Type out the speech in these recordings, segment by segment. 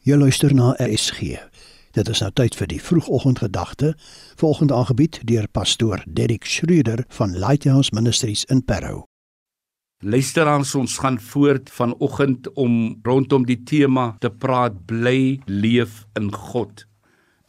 Jy luister na RSG. Dit is nou tyd vir die vroegoggendgedagte, volgende aangebied deur pastoor Derrick Schroeder van Lighthouse Ministries in Parow. Luisteraars, ons gaan voort vanoggend om rondom die tema te praat bly leef in God.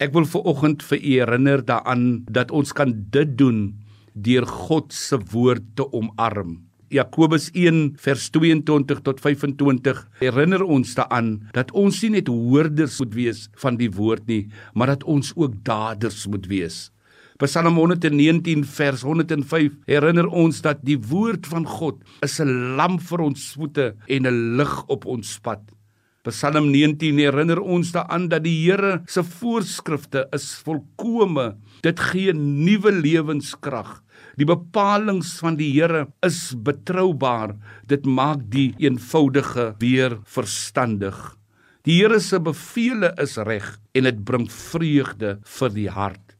Ek wil viroggend vir u herinner daaraan dat ons kan dit doen deur God se woord te omarm. Jakobus 1 vers 22 tot 25 herinner ons daaraan dat ons nie net hoorders moet wees van die woord nie, maar dat ons ook daders moet wees. Psalm 119 vers 105 herinner ons dat die woord van God is 'n lamp vir ons voete en 'n lig op ons pad. Psalm 19 herinner ons daaraan dat die Here se voorskrifte is volkome. Dit gee nuwe lewenskrag. Die bepalinge van die Here is betroubaar. Dit maak die eenvoudige weer verstandig. Die Here se beveel is reg en dit bring vreugde vir die hart.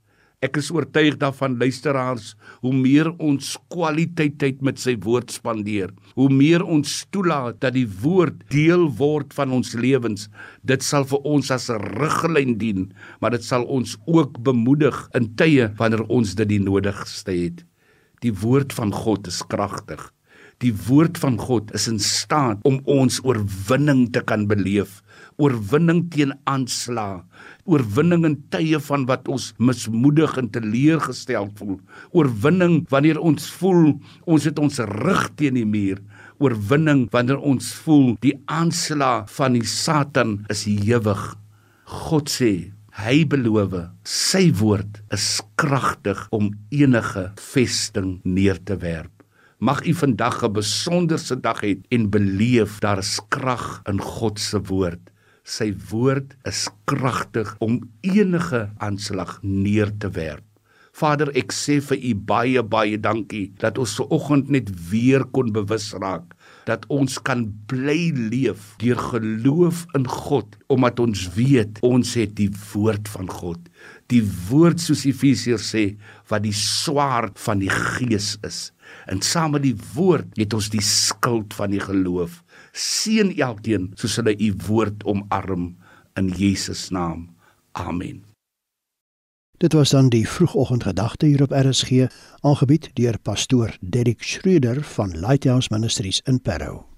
Ek is oortuig daarvan luisteraars, hoe meer ons kwaliteit tyd met sy woord spandeer, hoe meer ons toelaat dat die woord deel word van ons lewens, dit sal vir ons as 'n riglyn dien, maar dit sal ons ook bemoedig in tye wanneer ons dit die nodigste het. Die woord van God is kragtig. Die woord van God is in staat om ons oorwinning te kan beleef, oorwinning teen aanslag, oorwinning in tye van wat ons mismoedig en teleurgestel voel, oorwinning wanneer ons voel ons het ons rug teen die muur, oorwinning wanneer ons voel die aanslag van die Satan is ewig. God sê Hy beloof, sy woord is kragtig om enige vesting neer te werp. Mag u vandag 'n besonderse dag hê en beleef daar is krag in God se woord. Sy woord is kragtig om enige aanslag neer te werp. Vader, ek sê vir u baie baie dankie dat ons ver oggend net weer kon bewus raak dat ons kan bly leef deur geloof in God omdat ons weet ons het die woord van God die woord soos Efesiërs sê wat die swaard van die gees is en saam met die woord het ons die skild van die geloof. Seën elkeen soos hulle u woord omarm in Jesus naam. Amen. Dit was dan die vroegoggendgedagte hier op RSG, aangebied deur pastoor Derrick Schreuder van Lighthouse Ministries in Parow.